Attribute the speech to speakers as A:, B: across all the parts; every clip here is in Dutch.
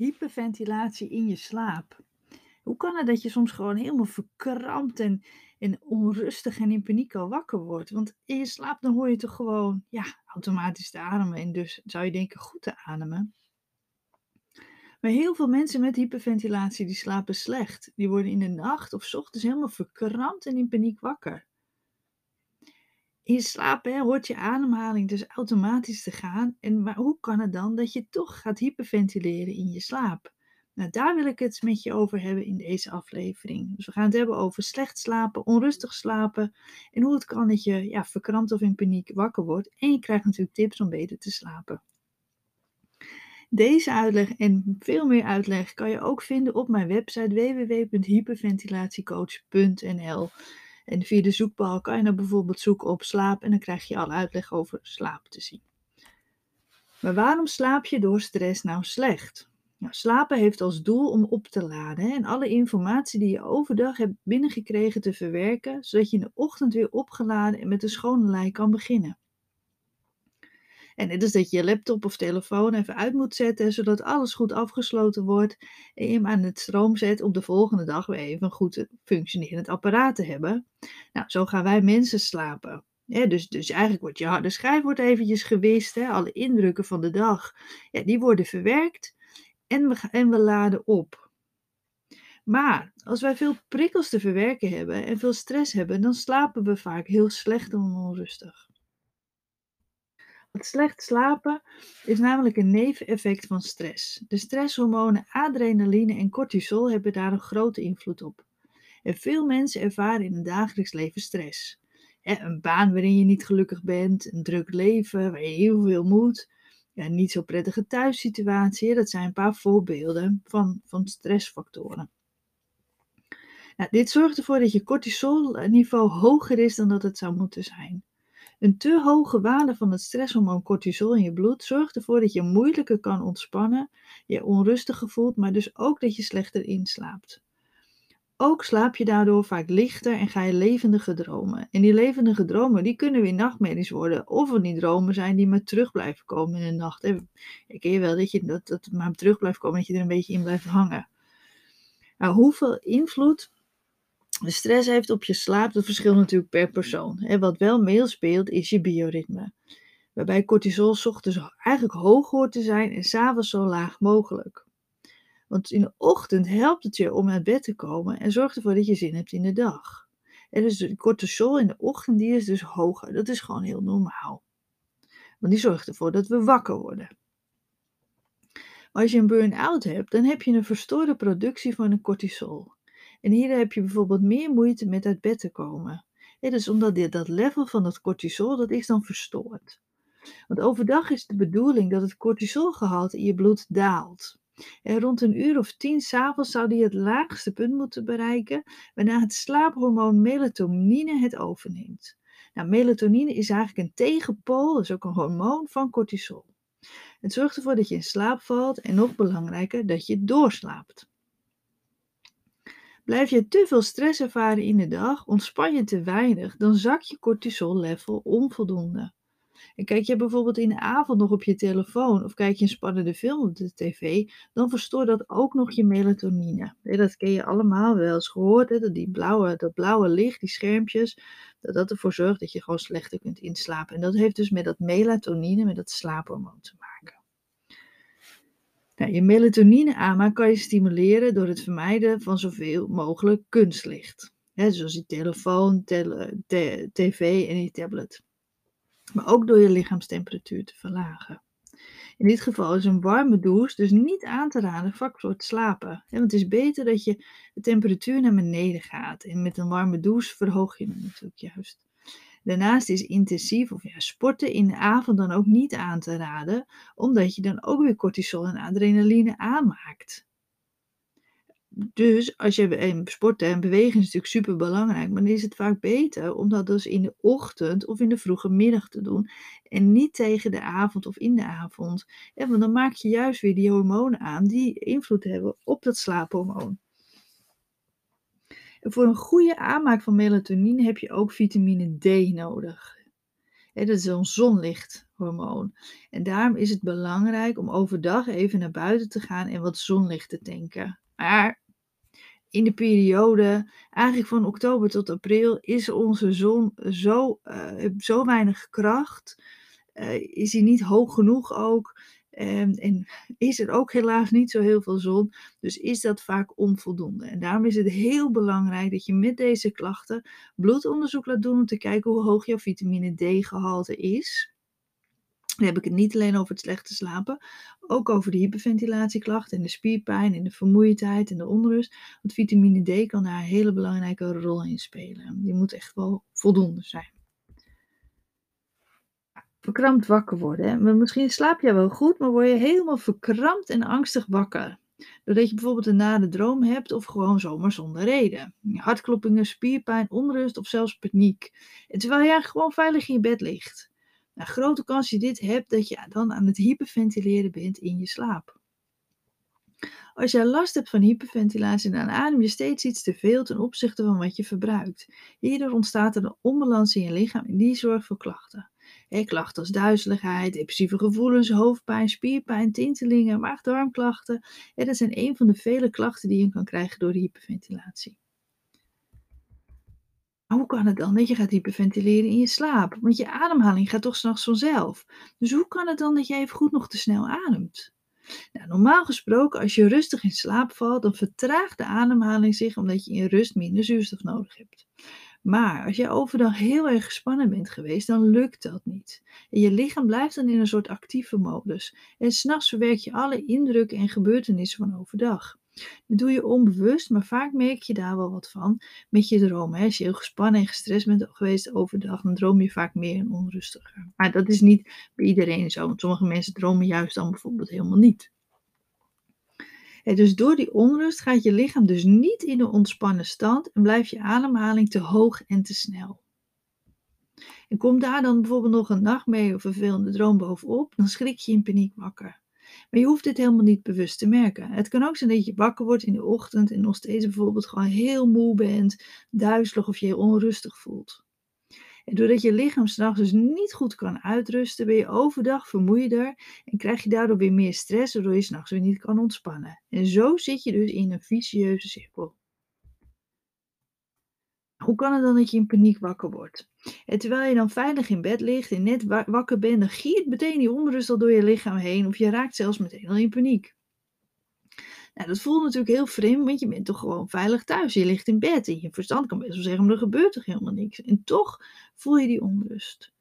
A: Hyperventilatie in je slaap. Hoe kan het dat je soms gewoon helemaal verkrampt en, en onrustig en in paniek al wakker wordt? Want in je slaap dan hoor je toch gewoon ja, automatisch te ademen. En dus zou je denken goed te ademen. Maar heel veel mensen met hyperventilatie die slapen slecht. Die worden in de nacht of ochtends helemaal verkrampt en in paniek wakker. In slaap hè, hoort je ademhaling dus automatisch te gaan. En, maar hoe kan het dan dat je toch gaat hyperventileren in je slaap? Nou, daar wil ik het met je over hebben in deze aflevering. Dus we gaan het hebben over slecht slapen, onrustig slapen en hoe het kan dat je ja, verkrampt of in paniek wakker wordt. En je krijgt natuurlijk tips om beter te slapen. Deze uitleg en veel meer uitleg kan je ook vinden op mijn website www.hyperventilatiecoach.nl. En via de zoekbal kan je dan bijvoorbeeld zoeken op slaap en dan krijg je alle uitleg over slaap te zien. Maar waarom slaap je door stress nou slecht? Nou, slapen heeft als doel om op te laden en alle informatie die je overdag hebt binnengekregen te verwerken, zodat je in de ochtend weer opgeladen en met een schone lei kan beginnen. En net als dat je je laptop of telefoon even uit moet zetten, zodat alles goed afgesloten wordt en je hem aan het stroom zet om de volgende dag weer even een goed functionerend apparaat te hebben. Nou, zo gaan wij mensen slapen. dus, dus eigenlijk wordt je harde schijf wordt eventjes gewist. Hè? Alle indrukken van de dag, ja, die worden verwerkt en we, en we laden op. Maar als wij veel prikkels te verwerken hebben en veel stress hebben, dan slapen we vaak heel slecht en onrustig. Het slecht slapen is namelijk een neveneffect van stress. De stresshormonen adrenaline en cortisol hebben daar een grote invloed op. En veel mensen ervaren in hun dagelijks leven stress. Een baan waarin je niet gelukkig bent, een druk leven waar je heel veel moet, ja, niet zo prettige thuissituatie. Dat zijn een paar voorbeelden van, van stressfactoren. Nou, dit zorgt ervoor dat je cortisolniveau hoger is dan dat het zou moeten zijn. Een te hoge waarde van het stresshormoon cortisol in je bloed zorgt ervoor dat je moeilijker kan ontspannen, je onrustig voelt, maar dus ook dat je slechter inslaapt. Ook slaap je daardoor vaak lichter en ga je levendige dromen. En die levendige dromen die kunnen weer nachtmerries worden. Of er niet dromen zijn die maar terug blijven komen in de nacht. Ik ken je wel dat, je, dat, dat het maar terug blijft komen, dat je er een beetje in blijft hangen. Nou, hoeveel invloed de stress heeft op je slaap, dat verschilt natuurlijk per persoon. Wat wel meespeelt is je bioritme. Waarbij cortisol ochtends eigenlijk hoog hoort te zijn en s'avonds zo laag mogelijk. Want in de ochtend helpt het je om uit bed te komen en zorgt ervoor dat je zin hebt in de dag. En dus de cortisol in de ochtend die is dus hoger. Dat is gewoon heel normaal. Want die zorgt ervoor dat we wakker worden. Maar als je een burn-out hebt, dan heb je een verstoorde productie van een cortisol. En hier heb je bijvoorbeeld meer moeite met uit bed te komen. Het is omdat dit, dat level van het cortisol, dat is dan verstoord. Want overdag is de bedoeling dat het cortisolgehalte in je bloed daalt. En rond een uur of tien s'avonds zou die het laagste punt moeten bereiken, waarna het slaaphormoon melatonine het overneemt. Nou, melatonine is eigenlijk een tegenpool, is ook een hormoon van cortisol. Het zorgt ervoor dat je in slaap valt en nog belangrijker, dat je doorslaapt. Blijf je te veel stress ervaren in de dag, ontspan je te weinig, dan zakt je cortisol level onvoldoende. En kijk je bijvoorbeeld in de avond nog op je telefoon of kijk je een spannende film op de tv, dan verstoort dat ook nog je melatonine. Dat ken je allemaal wel eens gehoord, dat die blauwe, dat blauwe licht, die schermpjes, dat dat ervoor zorgt dat je gewoon slechter kunt inslapen. En dat heeft dus met dat melatonine, met dat slaaphormoon te maken. Je melatonine aanmaak kan je stimuleren door het vermijden van zoveel mogelijk kunstlicht. zoals je telefoon, tv en je tablet maar ook door je lichaamstemperatuur te verlagen. In dit geval is een warme douche dus niet aan te raden vlak voor het slapen. Want het is beter dat je de temperatuur naar beneden gaat. En met een warme douche verhoog je hem natuurlijk juist. Daarnaast is intensief of ja, sporten in de avond dan ook niet aan te raden, omdat je dan ook weer cortisol en adrenaline aanmaakt. Dus als je sporten en bewegen is natuurlijk super belangrijk, maar dan is het vaak beter om dat dus in de ochtend of in de vroege middag te doen en niet tegen de avond of in de avond. Want dan maak je juist weer die hormonen aan die invloed hebben op dat slaaphormoon. Voor een goede aanmaak van melatonine heb je ook vitamine D nodig. dat is een zonlichthormoon. En daarom is het belangrijk om overdag even naar buiten te gaan en wat zonlicht te tanken. Maar in de periode, eigenlijk van oktober tot april, is onze zon zo, uh, zo weinig kracht. Uh, is hij niet hoog genoeg ook. Um, en is er ook helaas niet zo heel veel zon. Dus is dat vaak onvoldoende. En daarom is het heel belangrijk dat je met deze klachten bloedonderzoek laat doen om te kijken hoe hoog jouw vitamine D-gehalte is. Dan heb ik het niet alleen over het slechte slapen, ook over de hyperventilatieklachten en de spierpijn en de vermoeidheid en de onrust. Want vitamine D kan daar een hele belangrijke rol in spelen. Die moet echt wel voldoende zijn. Verkrampt wakker worden. Hè? Misschien slaap je wel goed, maar word je helemaal verkrampt en angstig wakker. Doordat je bijvoorbeeld een nare droom hebt of gewoon zomaar zonder reden. Hartkloppingen, spierpijn, onrust of zelfs paniek. Terwijl je gewoon veilig in je bed ligt. Nou, grote kans je dit hebt, dat je dan aan het hyperventileren bent in je slaap. Als je last hebt van hyperventilatie, dan adem je steeds iets te veel ten opzichte van wat je verbruikt. Hierdoor ontstaat er een onbalans in je lichaam en die zorgt voor klachten. Klachten als duizeligheid, depressieve gevoelens, hoofdpijn, spierpijn, tintelingen, maag-darmklachten. dat zijn een van de vele klachten die je kan krijgen door hyperventilatie hoe kan het dan dat je gaat hyperventileren in je slaap? Want je ademhaling gaat toch s'nachts vanzelf. Dus hoe kan het dan dat je even goed nog te snel ademt? Nou, normaal gesproken, als je rustig in slaap valt, dan vertraagt de ademhaling zich omdat je in rust minder zuurstof nodig hebt. Maar als je overdag heel erg gespannen bent geweest, dan lukt dat niet. En je lichaam blijft dan in een soort actieve modus. En s'nachts verwerk je alle indrukken en gebeurtenissen van overdag. Dat doe je onbewust, maar vaak merk je daar wel wat van met je dromen. Als je heel gespannen en gestrest bent geweest overdag, dan droom je vaak meer en onrustiger. Maar dat is niet bij iedereen zo, sommige mensen dromen juist dan bijvoorbeeld helemaal niet. Dus door die onrust gaat je lichaam dus niet in een ontspannen stand en blijft je ademhaling te hoog en te snel. En komt daar dan bijvoorbeeld nog een nachtmerrie of een vervelende droom bovenop, dan schrik je in paniek wakker. Maar je hoeft dit helemaal niet bewust te merken. Het kan ook zijn dat je wakker wordt in de ochtend en nog steeds bijvoorbeeld gewoon heel moe bent, duizelig of je heel onrustig voelt. En doordat je lichaam s'nachts dus niet goed kan uitrusten, ben je overdag vermoeider en krijg je daardoor weer meer stress, waardoor je s'nachts weer niet kan ontspannen. En zo zit je dus in een vicieuze cirkel. Hoe kan het dan dat je in paniek wakker wordt? En terwijl je dan veilig in bed ligt en net wakker bent, dan giert meteen die onrust al door je lichaam heen of je raakt zelfs meteen al in paniek. Nou, dat voelt natuurlijk heel vreemd, want je bent toch gewoon veilig thuis. Je ligt in bed en je verstand kan best wel zeggen, maar er gebeurt toch helemaal niks. En toch voel je die onrust.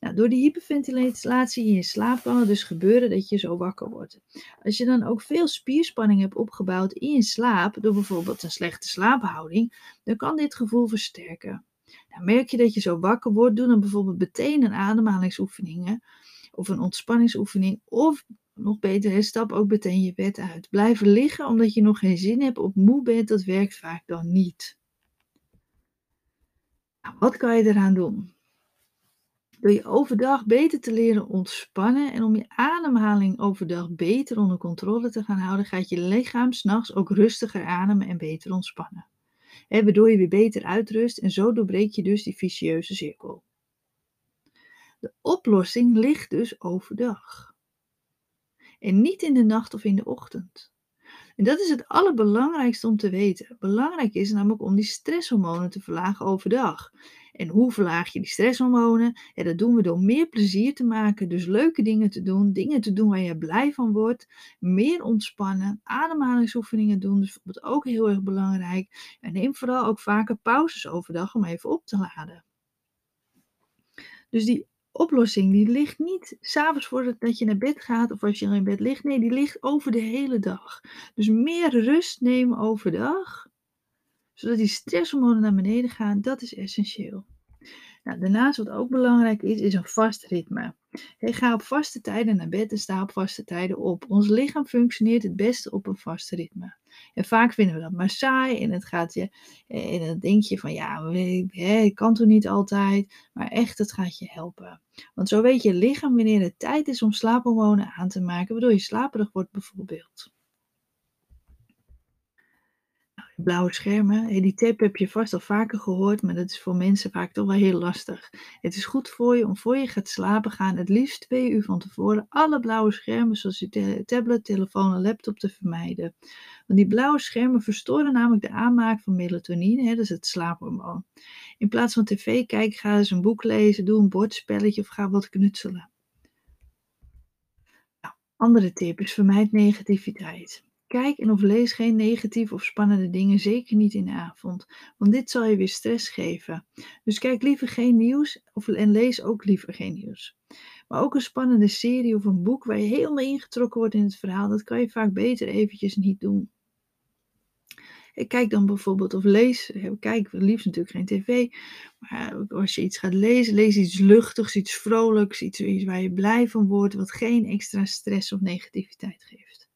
A: Nou, door die hyperventilatie in je slaap kan het dus gebeuren dat je zo wakker wordt. Als je dan ook veel spierspanning hebt opgebouwd in je slaap, door bijvoorbeeld een slechte slaaphouding, dan kan dit gevoel versterken. Nou, merk je dat je zo wakker wordt, doe dan bijvoorbeeld meteen een ademhalingsoefening of een ontspanningsoefening of nog beter, stap ook meteen je bed uit. Blijven liggen omdat je nog geen zin hebt of moe bent, dat werkt vaak dan niet. Nou, wat kan je eraan doen? Door je overdag beter te leren ontspannen en om je ademhaling overdag beter onder controle te gaan houden, gaat je lichaam s'nachts ook rustiger ademen en beter ontspannen. He, waardoor je weer beter uitrust en zo doorbreek je dus die vicieuze cirkel. De oplossing ligt dus overdag. En niet in de nacht of in de ochtend. En dat is het allerbelangrijkste om te weten. Belangrijk is namelijk om die stresshormonen te verlagen overdag. En hoe verlaag je die stresshormonen? Ja, dat doen we door meer plezier te maken, dus leuke dingen te doen, dingen te doen waar je blij van wordt, meer ontspannen, ademhalingsoefeningen doen, dus bijvoorbeeld ook heel erg belangrijk. En neem vooral ook vaker pauzes overdag om even op te laden. Dus die oplossing die ligt niet s'avonds voordat je naar bed gaat of als je in bed ligt. Nee, die ligt over de hele dag. Dus meer rust nemen overdag zodat die stresshormonen naar beneden gaan, dat is essentieel. Nou, daarnaast wat ook belangrijk is, is een vast ritme. Hey, ga op vaste tijden naar bed en sta op vaste tijden op. Ons lichaam functioneert het beste op een vast ritme. En vaak vinden we dat maar saai en, het gaat je, en dan denk je van ja, ik kan toch niet altijd. Maar echt, het gaat je helpen. Want zo weet je lichaam wanneer het tijd is om slaaphormonen aan te maken, waardoor je slaperig wordt bijvoorbeeld. Blauwe schermen, die tip heb je vast al vaker gehoord, maar dat is voor mensen vaak toch wel heel lastig. Het is goed voor je om voor je gaat slapen gaan, het liefst twee uur van tevoren, alle blauwe schermen zoals je tablet, telefoon en laptop te vermijden. Want die blauwe schermen verstoren namelijk de aanmaak van melatonine, hè, dat is het slaaphormoon. In plaats van tv kijken, ga eens een boek lezen, doe een bordspelletje of ga wat knutselen. Nou, andere tip is vermijd negativiteit. Kijk en of lees geen negatieve of spannende dingen, zeker niet in de avond, want dit zal je weer stress geven. Dus kijk liever geen nieuws of, en lees ook liever geen nieuws. Maar ook een spannende serie of een boek waar je helemaal ingetrokken wordt in het verhaal, dat kan je vaak beter eventjes niet doen. Ik kijk dan bijvoorbeeld of lees, kijk liefst natuurlijk geen tv, maar als je iets gaat lezen, lees iets luchtigs, iets vrolijks, iets waar je blij van wordt, wat geen extra stress of negativiteit geeft.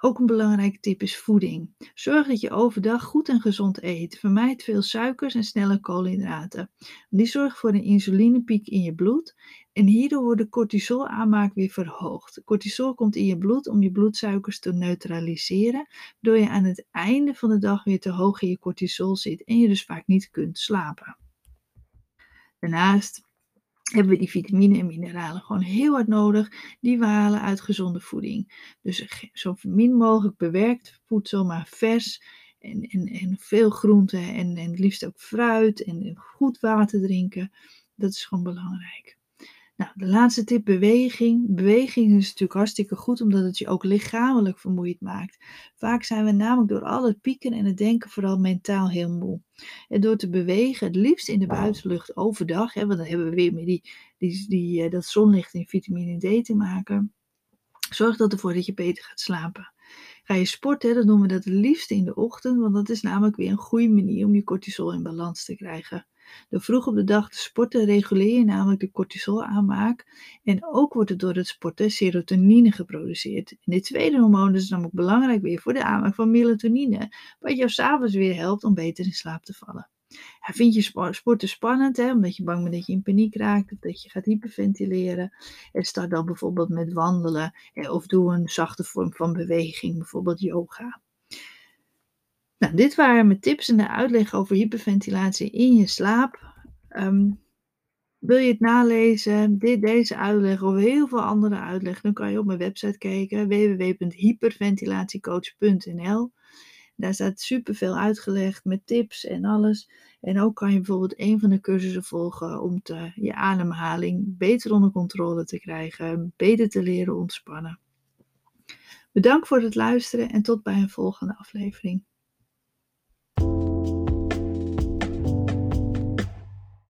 A: Ook een belangrijke tip is voeding. Zorg dat je overdag goed en gezond eet. Vermijd veel suikers en snelle koolhydraten. Die zorgen voor een insulinepiek in je bloed en hierdoor wordt de cortisolaanmaak weer verhoogd. Cortisol komt in je bloed om je bloedsuikers te neutraliseren, waardoor je aan het einde van de dag weer te hoog in je cortisol zit en je dus vaak niet kunt slapen. Daarnaast hebben we die vitamine en mineralen gewoon heel hard nodig. Die we halen uit gezonde voeding. Dus zo min mogelijk bewerkt voedsel, maar vers. En, en, en veel groenten en, en liefst ook fruit en goed water drinken. Dat is gewoon belangrijk. Nou, de laatste tip, beweging. Beweging is natuurlijk hartstikke goed, omdat het je ook lichamelijk vermoeid maakt. Vaak zijn we namelijk door al het pieken en het denken vooral mentaal heel moe. En door te bewegen, het liefst in de buitenlucht overdag, hè, want dan hebben we weer met die, die, die, uh, dat zonlicht en vitamine D te maken. Zorg dat ervoor dat je beter gaat slapen. Ga je sporten, dan doen we dat het liefst in de ochtend, want dat is namelijk weer een goede manier om je cortisol in balans te krijgen. Door vroeg op de dag te sporten reguleer je namelijk de cortisolaanmaak en ook wordt er door het sporten serotonine geproduceerd. En dit tweede hormoon is namelijk belangrijk weer voor de aanmaak van melatonine, wat jou s'avonds weer helpt om beter in slaap te vallen. Ja, vind je sporten spannend, hè, omdat je bang bent dat je in paniek raakt dat je gaat hyperventileren? En start dan bijvoorbeeld met wandelen of doe een zachte vorm van beweging, bijvoorbeeld yoga. Nou, dit waren mijn tips en de uitleg over hyperventilatie in je slaap. Um, wil je het nalezen, dit, deze uitleg of heel veel andere uitleg, dan kan je op mijn website kijken www.hyperventilatiecoach.nl. Daar staat superveel uitgelegd met tips en alles. En ook kan je bijvoorbeeld een van de cursussen volgen om te, je ademhaling beter onder controle te krijgen, beter te leren ontspannen. Bedankt voor het luisteren en tot bij een volgende aflevering.